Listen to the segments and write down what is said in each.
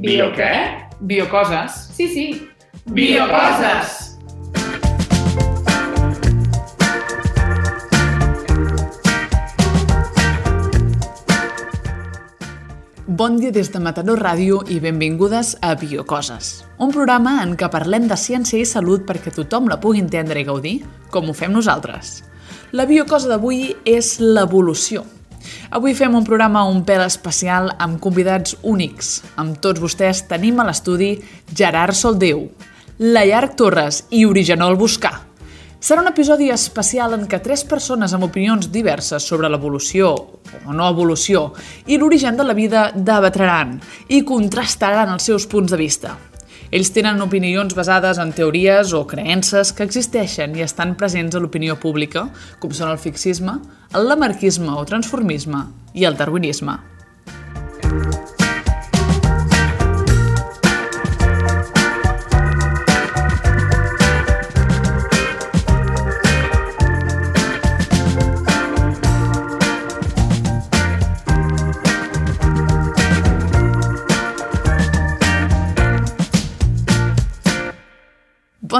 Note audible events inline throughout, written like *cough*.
Bio què? Biocoses. Sí, sí. Biocoses! Bon dia des de Mataró Ràdio i benvingudes a Biocoses, un programa en què parlem de ciència i salut perquè tothom la pugui entendre i gaudir, com ho fem nosaltres. La biocosa d'avui és l'evolució. Avui fem un programa un pèl especial amb convidats únics. Amb tots vostès tenim a l'estudi Gerard Soldeu, la Llarg Torres i Original Buscar. Serà un episodi especial en què tres persones amb opinions diverses sobre l'evolució o no evolució i l'origen de la vida debatran i contrastaran els seus punts de vista. Ells tenen opinions basades en teories o creences que existeixen i estan presents a l'opinió pública, com són el fixisme, el lamarquisme o transformisme i el darwinisme.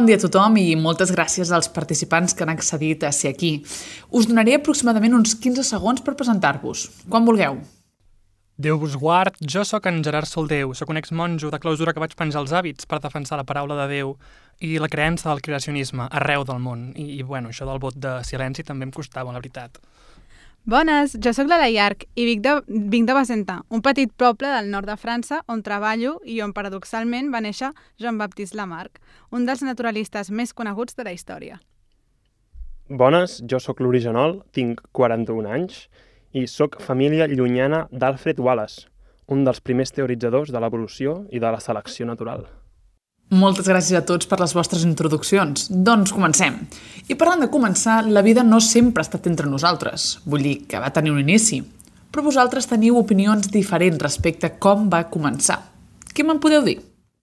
Bon dia a tothom i moltes gràcies als participants que han accedit a ser aquí. Us donaré aproximadament uns 15 segons per presentar-vos. Quan vulgueu. Déu vos guard, jo sóc en Gerard Soldeu, sóc un exmonjo de clausura que vaig penjar els hàbits per defensar la paraula de Déu i la creença del creacionisme arreu del món. I, i bueno, això del vot de silenci també em costava, la veritat. Bones, jo sóc la Llarg i vinc de, vinc de Basenta, un petit poble del nord de França on treballo i on paradoxalment va néixer Jean-Baptiste Lamarck, un dels naturalistes més coneguts de la història. Bones, jo sóc l'original, tinc 41 anys i sóc família llunyana d'Alfred Wallace, un dels primers teoritzadors de l'evolució i de la selecció natural. Moltes gràcies a tots per les vostres introduccions. Doncs comencem. I parlant de començar, la vida no sempre ha estat entre nosaltres. Vull dir que va tenir un inici. Però vosaltres teniu opinions diferents respecte a com va començar. Què me'n podeu dir?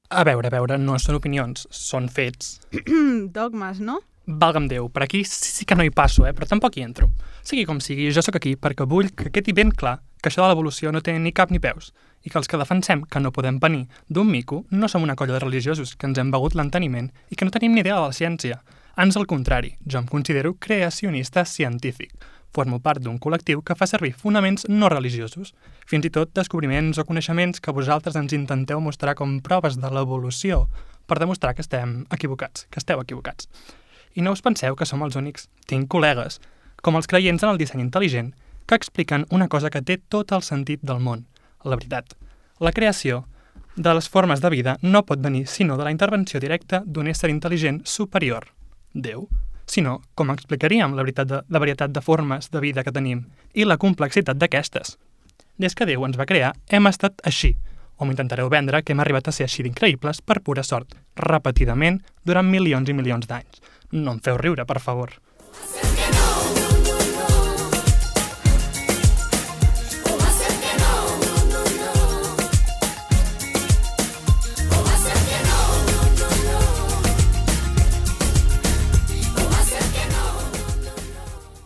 A veure, a veure, no són opinions, són fets. *clears throat* Dogmes, no? Valga'm Déu, per aquí sí, que no hi passo, eh? però tampoc hi entro. Sigui com sigui, jo sóc aquí perquè vull que quedi ben clar que això de l'evolució no té ni cap ni peus i que els que defensem que no podem venir d'un mico no som una colla de religiosos que ens hem begut l'enteniment i que no tenim ni idea de la ciència. Ans al contrari, jo em considero creacionista científic. Formo part d'un col·lectiu que fa servir fonaments no religiosos, fins i tot descobriments o coneixements que vosaltres ens intenteu mostrar com proves de l'evolució per demostrar que estem equivocats, que esteu equivocats. I no us penseu que som els únics. Tinc col·legues, com els creients en el disseny intel·ligent, que expliquen una cosa que té tot el sentit del món, la veritat. La creació de les formes de vida no pot venir sinó de la intervenció directa d'un ésser intel·ligent superior, Déu, sinó com explicaríem la, veritat de, la varietat de formes de vida que tenim i la complexitat d'aquestes. Des que Déu ens va crear, hem estat així, o m'intentareu vendre que hem arribat a ser així d'increïbles per pura sort, repetidament, durant milions i milions d'anys. No em feu riure, per favor.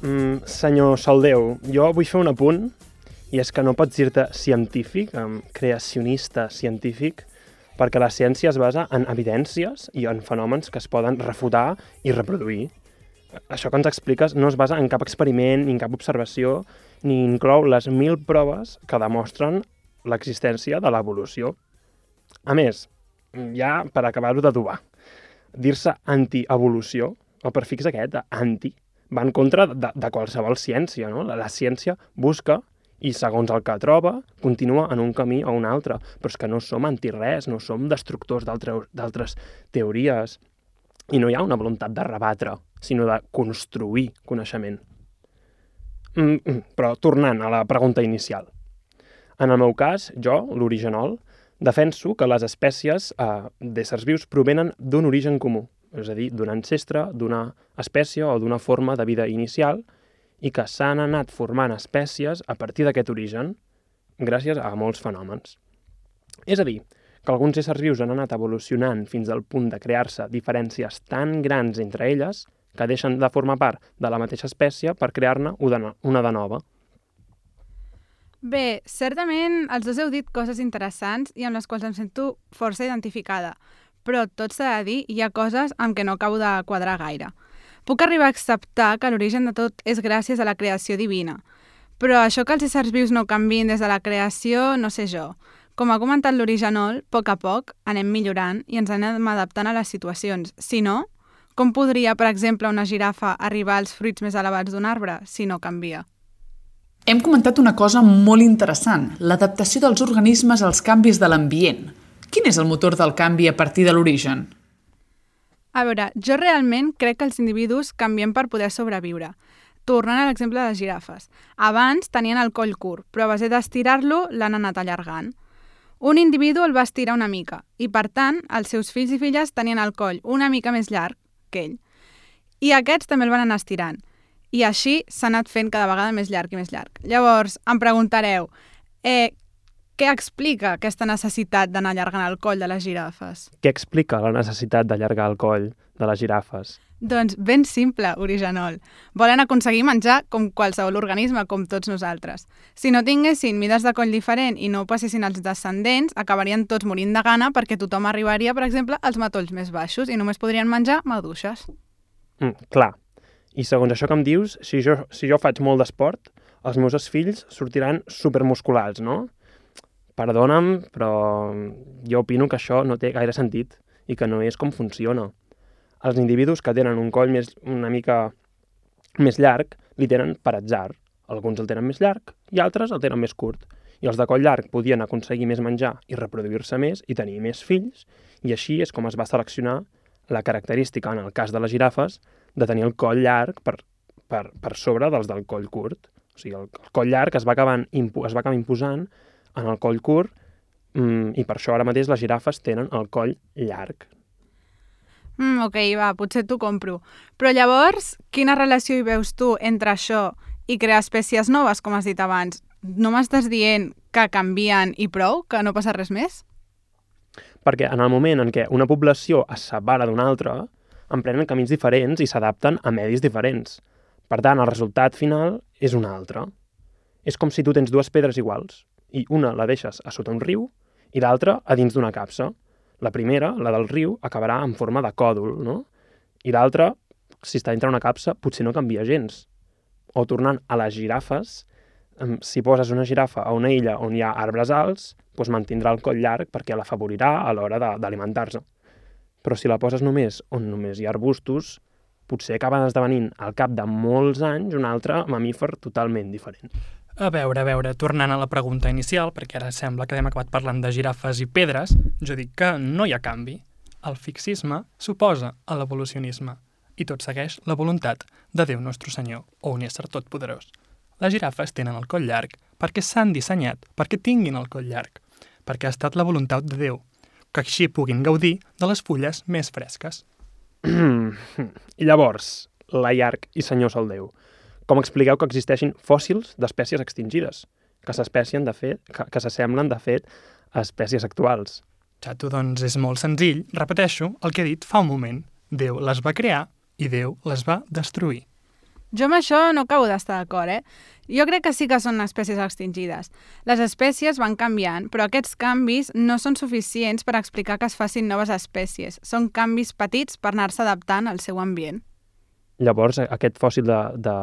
Mm, senyor Soldeu, jo vull fer un apunt, i és que no pots dir-te científic, creacionista científic, perquè la ciència es basa en evidències i en fenòmens que es poden refutar i reproduir. Això que ens expliques no es basa en cap experiment ni en cap observació, ni inclou les mil proves que demostren l'existència de l'evolució. A més, ja per acabar-ho d'adobar, dir-se antievolució, el prefix aquest, anti, va en contra de, de qualsevol ciència, no? La, la ciència busca i segons el que troba, continua en un camí o un altre. Però és que no som antirres, no som destructors d'altres teories. I no hi ha una voluntat de rebatre, sinó de construir coneixement. Mm, mm, però tornant a la pregunta inicial. En el meu cas, jo, l'original, defenso que les espècies eh, d'éssers vius provenen d'un origen comú, és a dir, d'un ancestre, d'una espècie o d'una forma de vida inicial, i que s'han anat formant espècies a partir d'aquest origen, gràcies a molts fenòmens. És a dir, que alguns éssers vius han anat evolucionant fins al punt de crear-se diferències tan grans entre elles que deixen de formar part de la mateixa espècie per crear-ne una de nova. Bé, certament els dos heu dit coses interessants i amb les quals em sento força identificada, però tot s'ha de dir, hi ha coses amb què no acabo de quadrar gaire. Puc arribar a acceptar que l'origen de tot és gràcies a la creació divina, però això que els éssers vius no canvin des de la creació, no sé jo. Com ha comentat l'original, a poc a poc anem millorant i ens anem adaptant a les situacions. Si no, com podria, per exemple, una girafa arribar als fruits més elevats d'un arbre si no canvia? Hem comentat una cosa molt interessant, l'adaptació dels organismes als canvis de l'ambient. Quin és el motor del canvi a partir de l'origen? A veure, jo realment crec que els individus canviem per poder sobreviure. Tornant a l'exemple de les girafes. Abans tenien el coll curt, però a base d'estirar-lo l'han anat allargant. Un individu el va estirar una mica i, per tant, els seus fills i filles tenien el coll una mica més llarg que ell. I aquests també el van anar estirant. I així s'ha anat fent cada vegada més llarg i més llarg. Llavors, em preguntareu, eh, què explica aquesta necessitat d'anar allargant el coll de les girafes? Què explica la necessitat d'allargar el coll de les girafes? Doncs ben simple, original. Volen aconseguir menjar com qualsevol organisme, com tots nosaltres. Si no tinguessin mides de coll diferent i no passessin els descendents, acabarien tots morint de gana perquè tothom arribaria, per exemple, als matolls més baixos i només podrien menjar maduixes. Mm, clar, i segons això que em dius, si jo, si jo faig molt d'esport, els meus fills sortiran supermusculats, no? Perdona'm, però jo opino que això no té gaire sentit i que no és com funciona. Els individus que tenen un coll més, una mica més llarg li tenen per atzar. Alguns el tenen més llarg i altres el tenen més curt. I els de coll llarg podien aconseguir més menjar i reproduir-se més i tenir més fills, i així és com es va seleccionar la característica, en el cas de les girafes, de tenir el coll llarg per, per, per sobre dels del coll curt. O sigui, el, el coll llarg es va, acabar, es va acabar imposant en el coll curt mm, i per això ara mateix les girafes tenen el coll llarg. Mm, ok, va, potser t'ho compro. Però llavors, quina relació hi veus tu entre això i crear espècies noves, com has dit abans? No m'estàs dient que canvien i prou, que no passa res més? Perquè en el moment en què una població es separa d'una altra, emprenen camins diferents i s'adapten a medis diferents. Per tant, el resultat final és un altre. És com si tu tens dues pedres iguals i una la deixes a sota un riu i l'altra a dins d'una capsa. La primera, la del riu, acabarà en forma de còdol, no? I l'altra, si està dintre una capsa, potser no canvia gens. O tornant a les girafes, si poses una girafa a una illa on hi ha arbres alts, doncs mantindrà el coll llarg perquè l'afavorirà a l'hora d'alimentar-se però si la poses només on només hi ha arbustos, potser acaba esdevenint al cap de molts anys un altre mamífer totalment diferent. A veure, a veure, tornant a la pregunta inicial, perquè ara sembla que hem acabat parlant de girafes i pedres, jo dic que no hi ha canvi. El fixisme suposa a l'evolucionisme i tot segueix la voluntat de Déu Nostre Senyor o un ésser totpoderós. Les girafes tenen el coll llarg perquè s'han dissenyat perquè tinguin el coll llarg, perquè ha estat la voluntat de Déu que així puguin gaudir de les fulles més fresques. *clears throat* I llavors, la llarg i senyor Soldeu, com expliqueu que existeixin fòssils d'espècies extingides, que s'espècien de fet, que, que s'assemblen de fet a espècies actuals? Xato, doncs és molt senzill. Repeteixo el que he dit fa un moment. Déu les va crear i Déu les va destruir. Jo amb això no acabo d'estar d'acord, eh? Jo crec que sí que són espècies extingides. Les espècies van canviant, però aquests canvis no són suficients per explicar que es facin noves espècies. Són canvis petits per anar-se adaptant al seu ambient. Llavors, aquest fòssil d'espècies de,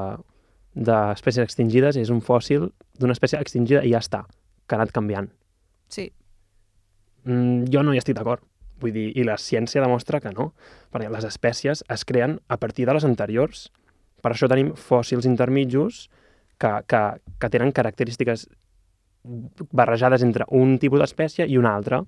de extingides és un fòssil d'una espècie extingida i ja està, que ha anat canviant. Sí. Mm, jo no hi estic d'acord. Vull dir, i la ciència demostra que no, perquè les espècies es creen a partir de les anteriors per això tenim fòssils intermitjos que, que, que tenen característiques barrejades entre un tipus d'espècie i una altra.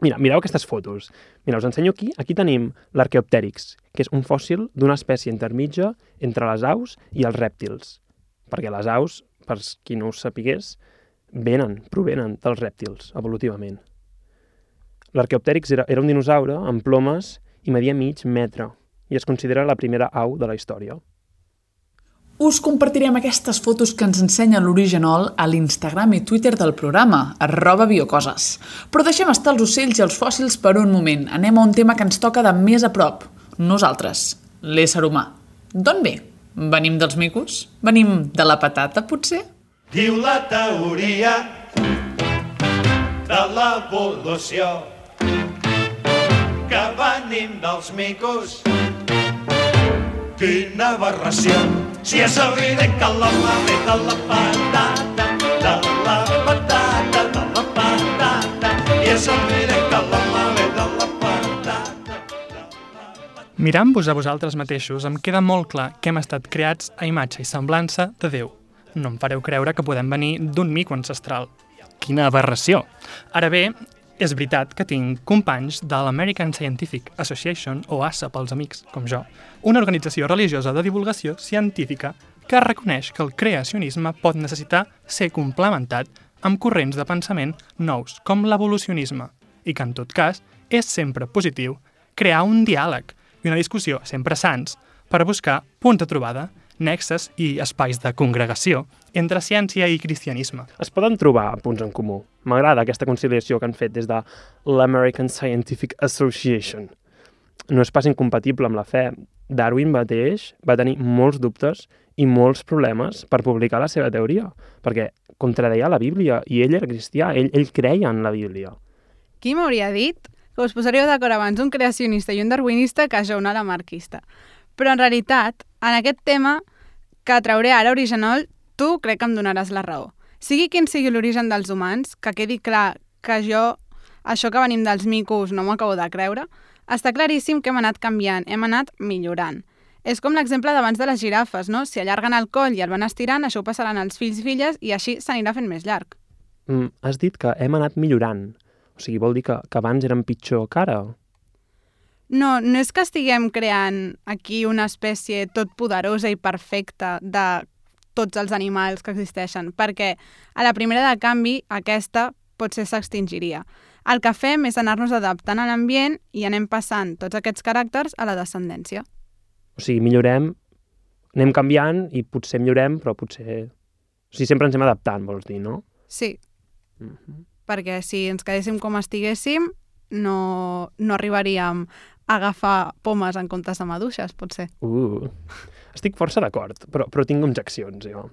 Mira, mireu aquestes fotos. Mira, us ensenyo aquí. Aquí tenim l'arqueoptèrix, que és un fòssil d'una espècie intermitja entre les aus i els rèptils. Perquè les aus, per qui no ho sapigués, venen, provenen dels rèptils, evolutivament. L'arqueoptèrix era, era un dinosaure amb plomes i media mig metre i es considera la primera au de la història. Us compartirem aquestes fotos que ens ensenya l'Originol a l'Instagram i Twitter del programa, arroba biocoses. Però deixem estar els ocells i els fòssils per un moment. Anem a un tema que ens toca de més a prop. Nosaltres, l'ésser humà. D'on ve? Venim dels micos? Venim de la patata, potser? Diu la teoria de l'evolució que venim dels micos. Quina aberració! Si és evident que l'home ve de la patata, de la patata, de la patata, i és evident que l'home ve de la patata. Mirant-vos a vosaltres mateixos, em queda molt clar que hem estat creats a imatge i semblança de Déu. No em fareu creure que podem venir d'un mico ancestral. Quina aberració! Ara bé, és veritat que tinc companys de l'American Scientific Association, o ASA pels amics, com jo, una organització religiosa de divulgació científica que reconeix que el creacionisme pot necessitar ser complementat amb corrents de pensament nous, com l'evolucionisme, i que, en tot cas, és sempre positiu crear un diàleg i una discussió sempre sans per buscar punts de trobada, nexes i espais de congregació entre ciència i cristianisme. Es poden trobar punts en comú. M'agrada aquesta conciliació que han fet des de l'American Scientific Association. No és pas incompatible amb la fe. Darwin mateix va tenir molts dubtes i molts problemes per publicar la seva teoria, perquè contradeia la Bíblia, i ell era cristià, ell, ell creia en la Bíblia. Qui m'hauria dit que us posaríeu d'acord abans un creacionista i un darwinista que jo una lamarquista? Però en realitat, en aquest tema que trauré ara original, tu crec que em donaràs la raó. Sigui quin sigui l'origen dels humans, que quedi clar que jo, això que venim dels micos, no m'ho acabo de creure, està claríssim que hem anat canviant, hem anat millorant. És com l'exemple d'abans de les girafes, no? Si allarguen el coll i el van estirant, això ho passaran als fills i filles i així s'anirà fent més llarg. Mm, has dit que hem anat millorant. O sigui, vol dir que, que abans érem pitjor que ara? No, no és que estiguem creant aquí una espècie tot poderosa i perfecta de tots els animals que existeixen, perquè a la primera de canvi aquesta potser s'extingiria. El que fem és anar-nos adaptant a l'ambient i anem passant tots aquests caràcters a la descendència. O sigui, millorem, anem canviant i potser millorem, però potser... O sigui, sempre ens hem adaptant, vols dir, no? Sí, Mm -hmm. perquè si ens quedéssim com estiguéssim, no, no arribaríem agafar pomes en comptes de maduixes, potser. Uh, estic força d'acord, però, però tinc objeccions, jo.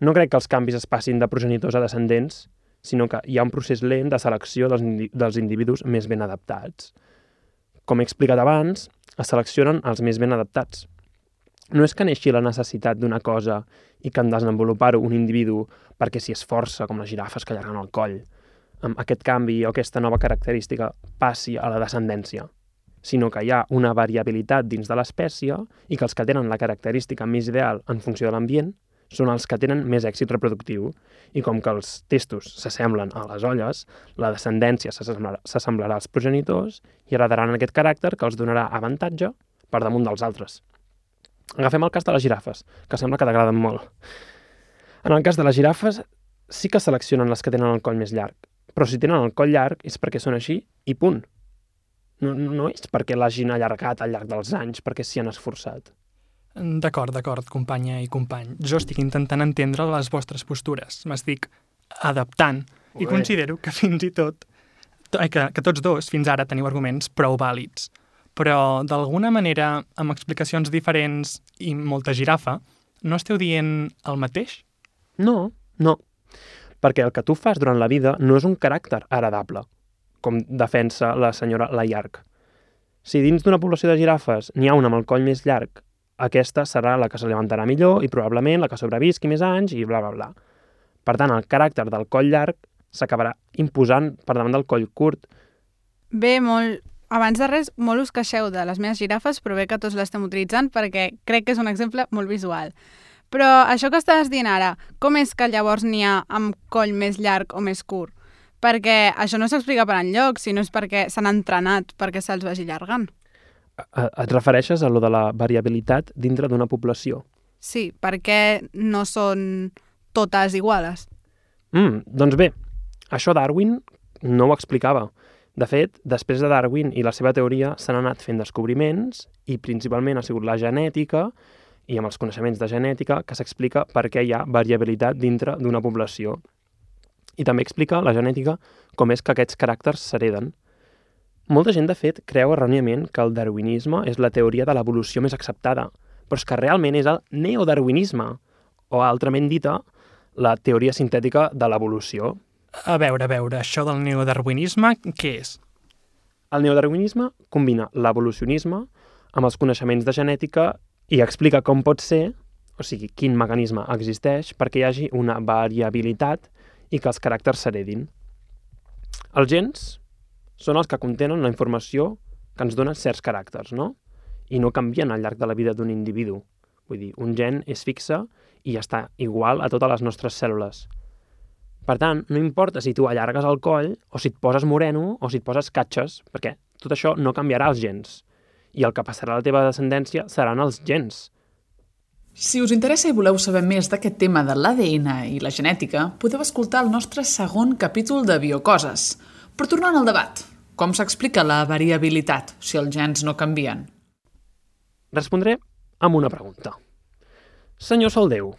No crec que els canvis es passin de progenitors a descendents, sinó que hi ha un procés lent de selecció dels, indi dels individus més ben adaptats. Com he explicat abans, es seleccionen els més ben adaptats. No és que neixi la necessitat d'una cosa i que en desenvolupar-ho un individu perquè s'hi esforça, com les girafes que allarguen el coll, amb aquest canvi o aquesta nova característica passi a la descendència, sinó que hi ha una variabilitat dins de l'espècie i que els que tenen la característica més ideal en funció de l'ambient són els que tenen més èxit reproductiu. I com que els testos s'assemblen a les olles, la descendència s'assemblarà als progenitors i heredaran aquest caràcter que els donarà avantatge per damunt dels altres. Agafem el cas de les girafes, que sembla que t'agraden molt. En el cas de les girafes, sí que seleccionen les que tenen el coll més llarg, però si tenen el coll llarg és perquè són així i punt. No, no és perquè l'hagin allargat al llarg dels anys, perquè s'hi han esforçat. D'acord, d'acord, companya i company. Jo estic intentant entendre les vostres postures. M'estic adaptant i Ué. considero que fins i tot to- eh, que, que tots dos fins ara teniu arguments prou vàlids. Però, d'alguna manera, amb explicacions diferents i molta girafa, no esteu dient el mateix? No, no. Perquè el que tu fas durant la vida no és un caràcter heredable, com defensa la senyora Layark. Si dins d'una població de girafes n'hi ha una amb el coll més llarg, aquesta serà la que s'alimentarà millor i probablement la que sobrevisqui més anys i bla, bla, bla. Per tant, el caràcter del coll llarg s'acabarà imposant per davant del coll curt. Bé, molt... Abans de res, molt us queixeu de les meves girafes, però bé que tots l'estem utilitzant perquè crec que és un exemple molt visual. Però això que estàs dient ara, com és que llavors n'hi ha amb coll més llarg o més curt? Perquè això no s'explica per enlloc, sinó és perquè s'han entrenat perquè se'ls vagi allargant. Eh, Et refereixes a lo de la variabilitat dintre d'una població. Sí, perquè no són totes iguales. Mm, doncs bé, això Darwin no ho explicava. De fet, després de Darwin i la seva teoria s'han anat fent descobriments i principalment ha sigut la genètica i amb els coneixements de genètica que s'explica per què hi ha variabilitat dintre d'una població. I també explica la genètica com és que aquests caràcters s'hereden. Molta gent, de fet, creu erròniament que el darwinisme és la teoria de l'evolució més acceptada, però és que realment és el neodarwinisme, o altrament dita, la teoria sintètica de l'evolució. A veure, a veure, això del neodarwinisme, què és? El neodarwinisme combina l'evolucionisme amb els coneixements de genètica i explica com pot ser, o sigui, quin mecanisme existeix perquè hi hagi una variabilitat i que els caràcters s'heredin. Els gens són els que contenen la informació que ens donen certs caràcters, no? I no canvien al llarg de la vida d'un individu. Vull dir, un gen és fixe i està igual a totes les nostres cèl·lules. Per tant, no importa si tu allargues el coll, o si et poses moreno, o si et poses catxes, perquè tot això no canviarà els gens. I el que passarà a la teva descendència seran els gens. Si us interessa i voleu saber més d'aquest tema de l'ADN i la genètica, podeu escoltar el nostre segon capítol de Biocoses. Però tornant al debat, com s'explica la variabilitat si els gens no canvien? Respondré amb una pregunta. Senyor Soldeu,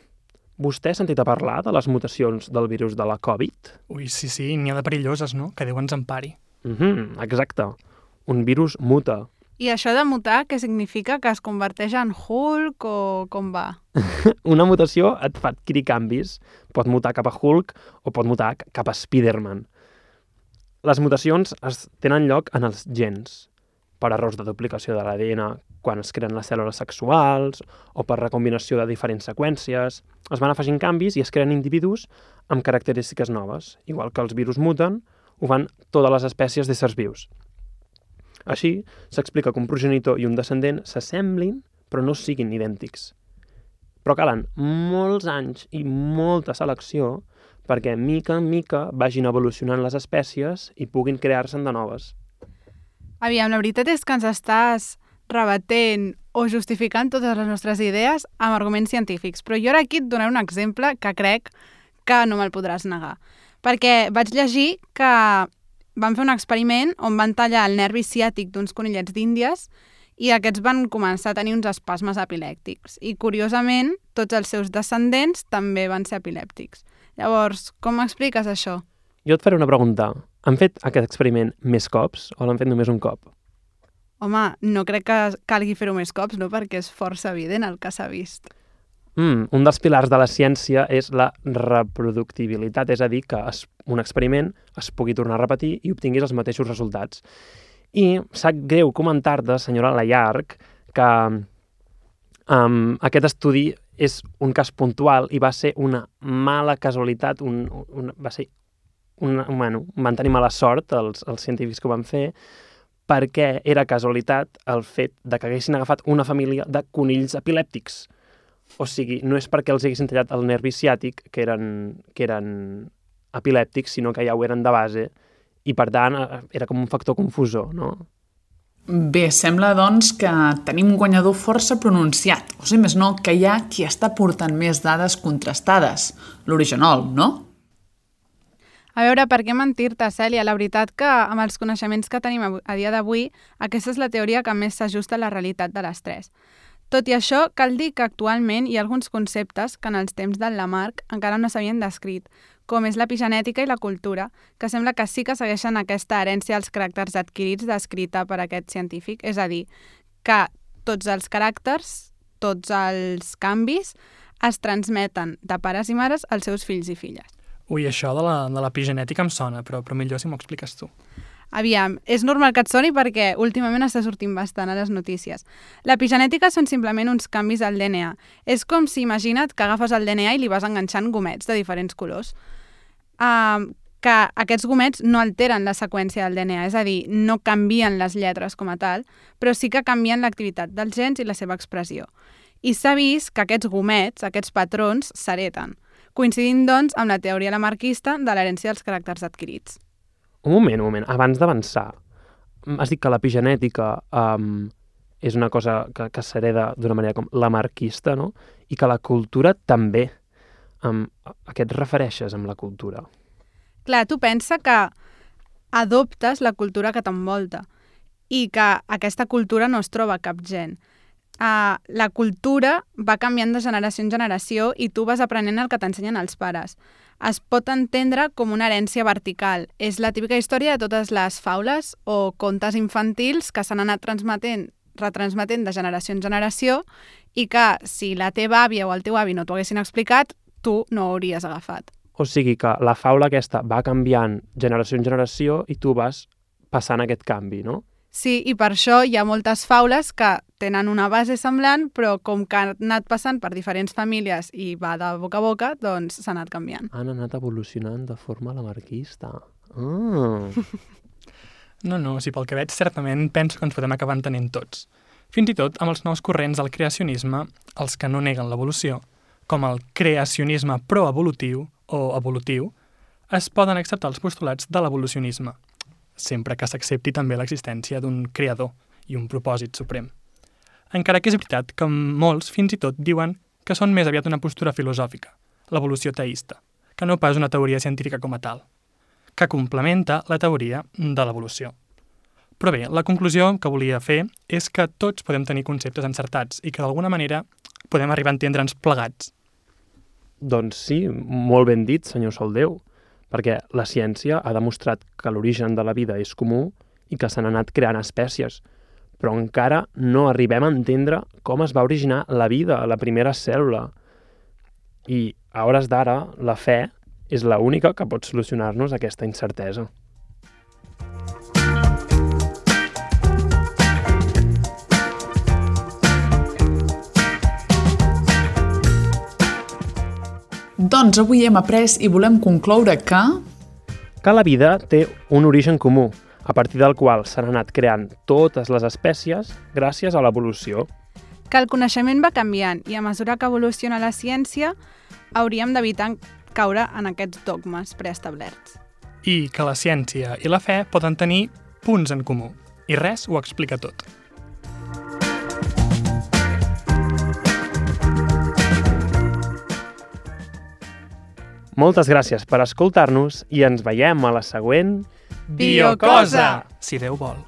vostè ha sentit a parlar de les mutacions del virus de la Covid? Ui, sí, sí, n'hi ha de perilloses, no? Que Déu ens empari. Mhm, mm exacte. Un virus muta. I això de mutar, què significa? Que es converteix en Hulk o com va? *laughs* Una mutació et fa adquirir canvis. Pot mutar cap a Hulk o pot mutar cap a Spider-Man. Les mutacions es tenen lloc en els gens, per errors de duplicació de l'ADN quan es creen les cèl·lules sexuals o per recombinació de diferents seqüències. Es van afegint canvis i es creen individus amb característiques noves. Igual que els virus muten, ho fan totes les espècies d'éssers vius. Així, s'explica que un progenitor i un descendent s'assemblin però no siguin idèntics. Però calen molts anys i molta selecció perquè mica en mica vagin evolucionant les espècies i puguin crear-se'n de noves. Aviam, la veritat és que ens estàs rebatent o justificant totes les nostres idees amb arguments científics, però jo ara aquí et donaré un exemple que crec que no me'l podràs negar. Perquè vaig llegir que van fer un experiment on van tallar el nervi ciàtic d'uns conillets d'Índies i aquests van començar a tenir uns espasmes epilèptics. I, curiosament, tots els seus descendents també van ser epilèptics. Llavors, com expliques això? Jo et faré una pregunta. Han fet aquest experiment més cops o l'han fet només un cop? Home, no crec que calgui fer-ho més cops, no? Perquè és força evident el que s'ha vist. Mm, un dels pilars de la ciència és la reproductibilitat, és a dir, que es, un experiment es pugui tornar a repetir i obtinguis els mateixos resultats. I sap greu comentar-te, senyora Layarc, que um, aquest estudi és un cas puntual i va ser una mala casualitat, un, un, va ser un, bueno, van tenir mala sort els, els científics que ho van fer, perquè era casualitat el fet de que haguessin agafat una família de conills epilèptics. O sigui, no és perquè els haguessin tallat el nervi ciàtic, que eren, que eren epilèptics, sinó que ja ho eren de base, i per tant eh, era com un factor confusor, no? Bé, sembla, doncs, que tenim un guanyador força pronunciat, o sigui, més no, que hi ha qui està portant més dades contrastades, l'original, no? A veure, per què mentir-te, Cèlia? La veritat que amb els coneixements que tenim a dia d'avui, aquesta és la teoria que més s'ajusta a la realitat de les tres. Tot i això, cal dir que actualment hi ha alguns conceptes que en els temps del Lamarck encara no s'havien descrit, com és l'epigenètica i la cultura, que sembla que sí que segueixen aquesta herència als caràcters adquirits descrita per aquest científic, és a dir, que tots els caràcters, tots els canvis, es transmeten de pares i mares als seus fills i filles. Ui, això de l'epigenètica em sona, però, però millor si m'ho expliques tu. Aviam, és normal que et soni perquè últimament està sortint bastant a les notícies. L'epigenètica són simplement uns canvis al DNA. És com si imagina't que agafes el DNA i li vas enganxant gomets de diferents colors. Uh, que aquests gomets no alteren la seqüència del DNA, és a dir, no canvien les lletres com a tal, però sí que canvien l'activitat dels gens i la seva expressió. I s'ha vist que aquests gomets, aquests patrons, s'hereten coincidint, doncs, amb la teoria lamarquista de l'herència dels caràcters adquirits. Un moment, un moment. Abans d'avançar, has dit que l'epigenètica um, és una cosa que, que s'hereda d'una manera com lamarquista, no? I que la cultura també. Um, a què et refereixes amb la cultura? Clar, tu pensa que adoptes la cultura que t'envolta i que aquesta cultura no es troba cap gent uh, la cultura va canviant de generació en generació i tu vas aprenent el que t'ensenyen els pares. Es pot entendre com una herència vertical. És la típica història de totes les faules o contes infantils que s'han anat transmetent retransmetent de generació en generació i que si la teva àvia o el teu avi no t'ho haguessin explicat, tu no hauries agafat. O sigui que la faula aquesta va canviant generació en generació i tu vas passant aquest canvi, no? Sí, i per això hi ha moltes faules que tenen una base semblant, però com que han anat passant per diferents famílies i va de boca a boca, doncs s'ha anat canviant. Han anat evolucionant de forma lamarquista. Ah. *laughs* No, no, si pel que veig, certament penso que ens podem acabar entenent tots. Fins i tot amb els nous corrents del creacionisme, els que no neguen l'evolució, com el creacionisme proevolutiu o evolutiu, es poden acceptar els postulats de l'evolucionisme, sempre que s'accepti també l'existència d'un creador i un propòsit suprem. Encara que és veritat que molts fins i tot diuen que són més aviat una postura filosòfica, l'evolució teïsta, que no pas una teoria científica com a tal, que complementa la teoria de l'evolució. Però bé, la conclusió que volia fer és que tots podem tenir conceptes encertats i que d'alguna manera podem arribar a entendre'ns plegats. Doncs sí, molt ben dit, senyor Soldeu, perquè la ciència ha demostrat que l'origen de la vida és comú i que s'han anat creant espècies, però encara no arribem a entendre com es va originar la vida, la primera cèl·lula. I a hores d'ara, la fe és la única que pot solucionar-nos aquesta incertesa. Doncs avui hem après i volem concloure que... Que la vida té un origen comú, a partir del qual s'han anat creant totes les espècies gràcies a l'evolució. Que el coneixement va canviant i a mesura que evoluciona la ciència hauríem d'evitar caure en aquests dogmes preestablerts. I que la ciència i la fe poden tenir punts en comú, i res ho explica tot. Moltes gràcies per escoltar-nos i ens veiem a la següent... Biocosa! Si Déu vol.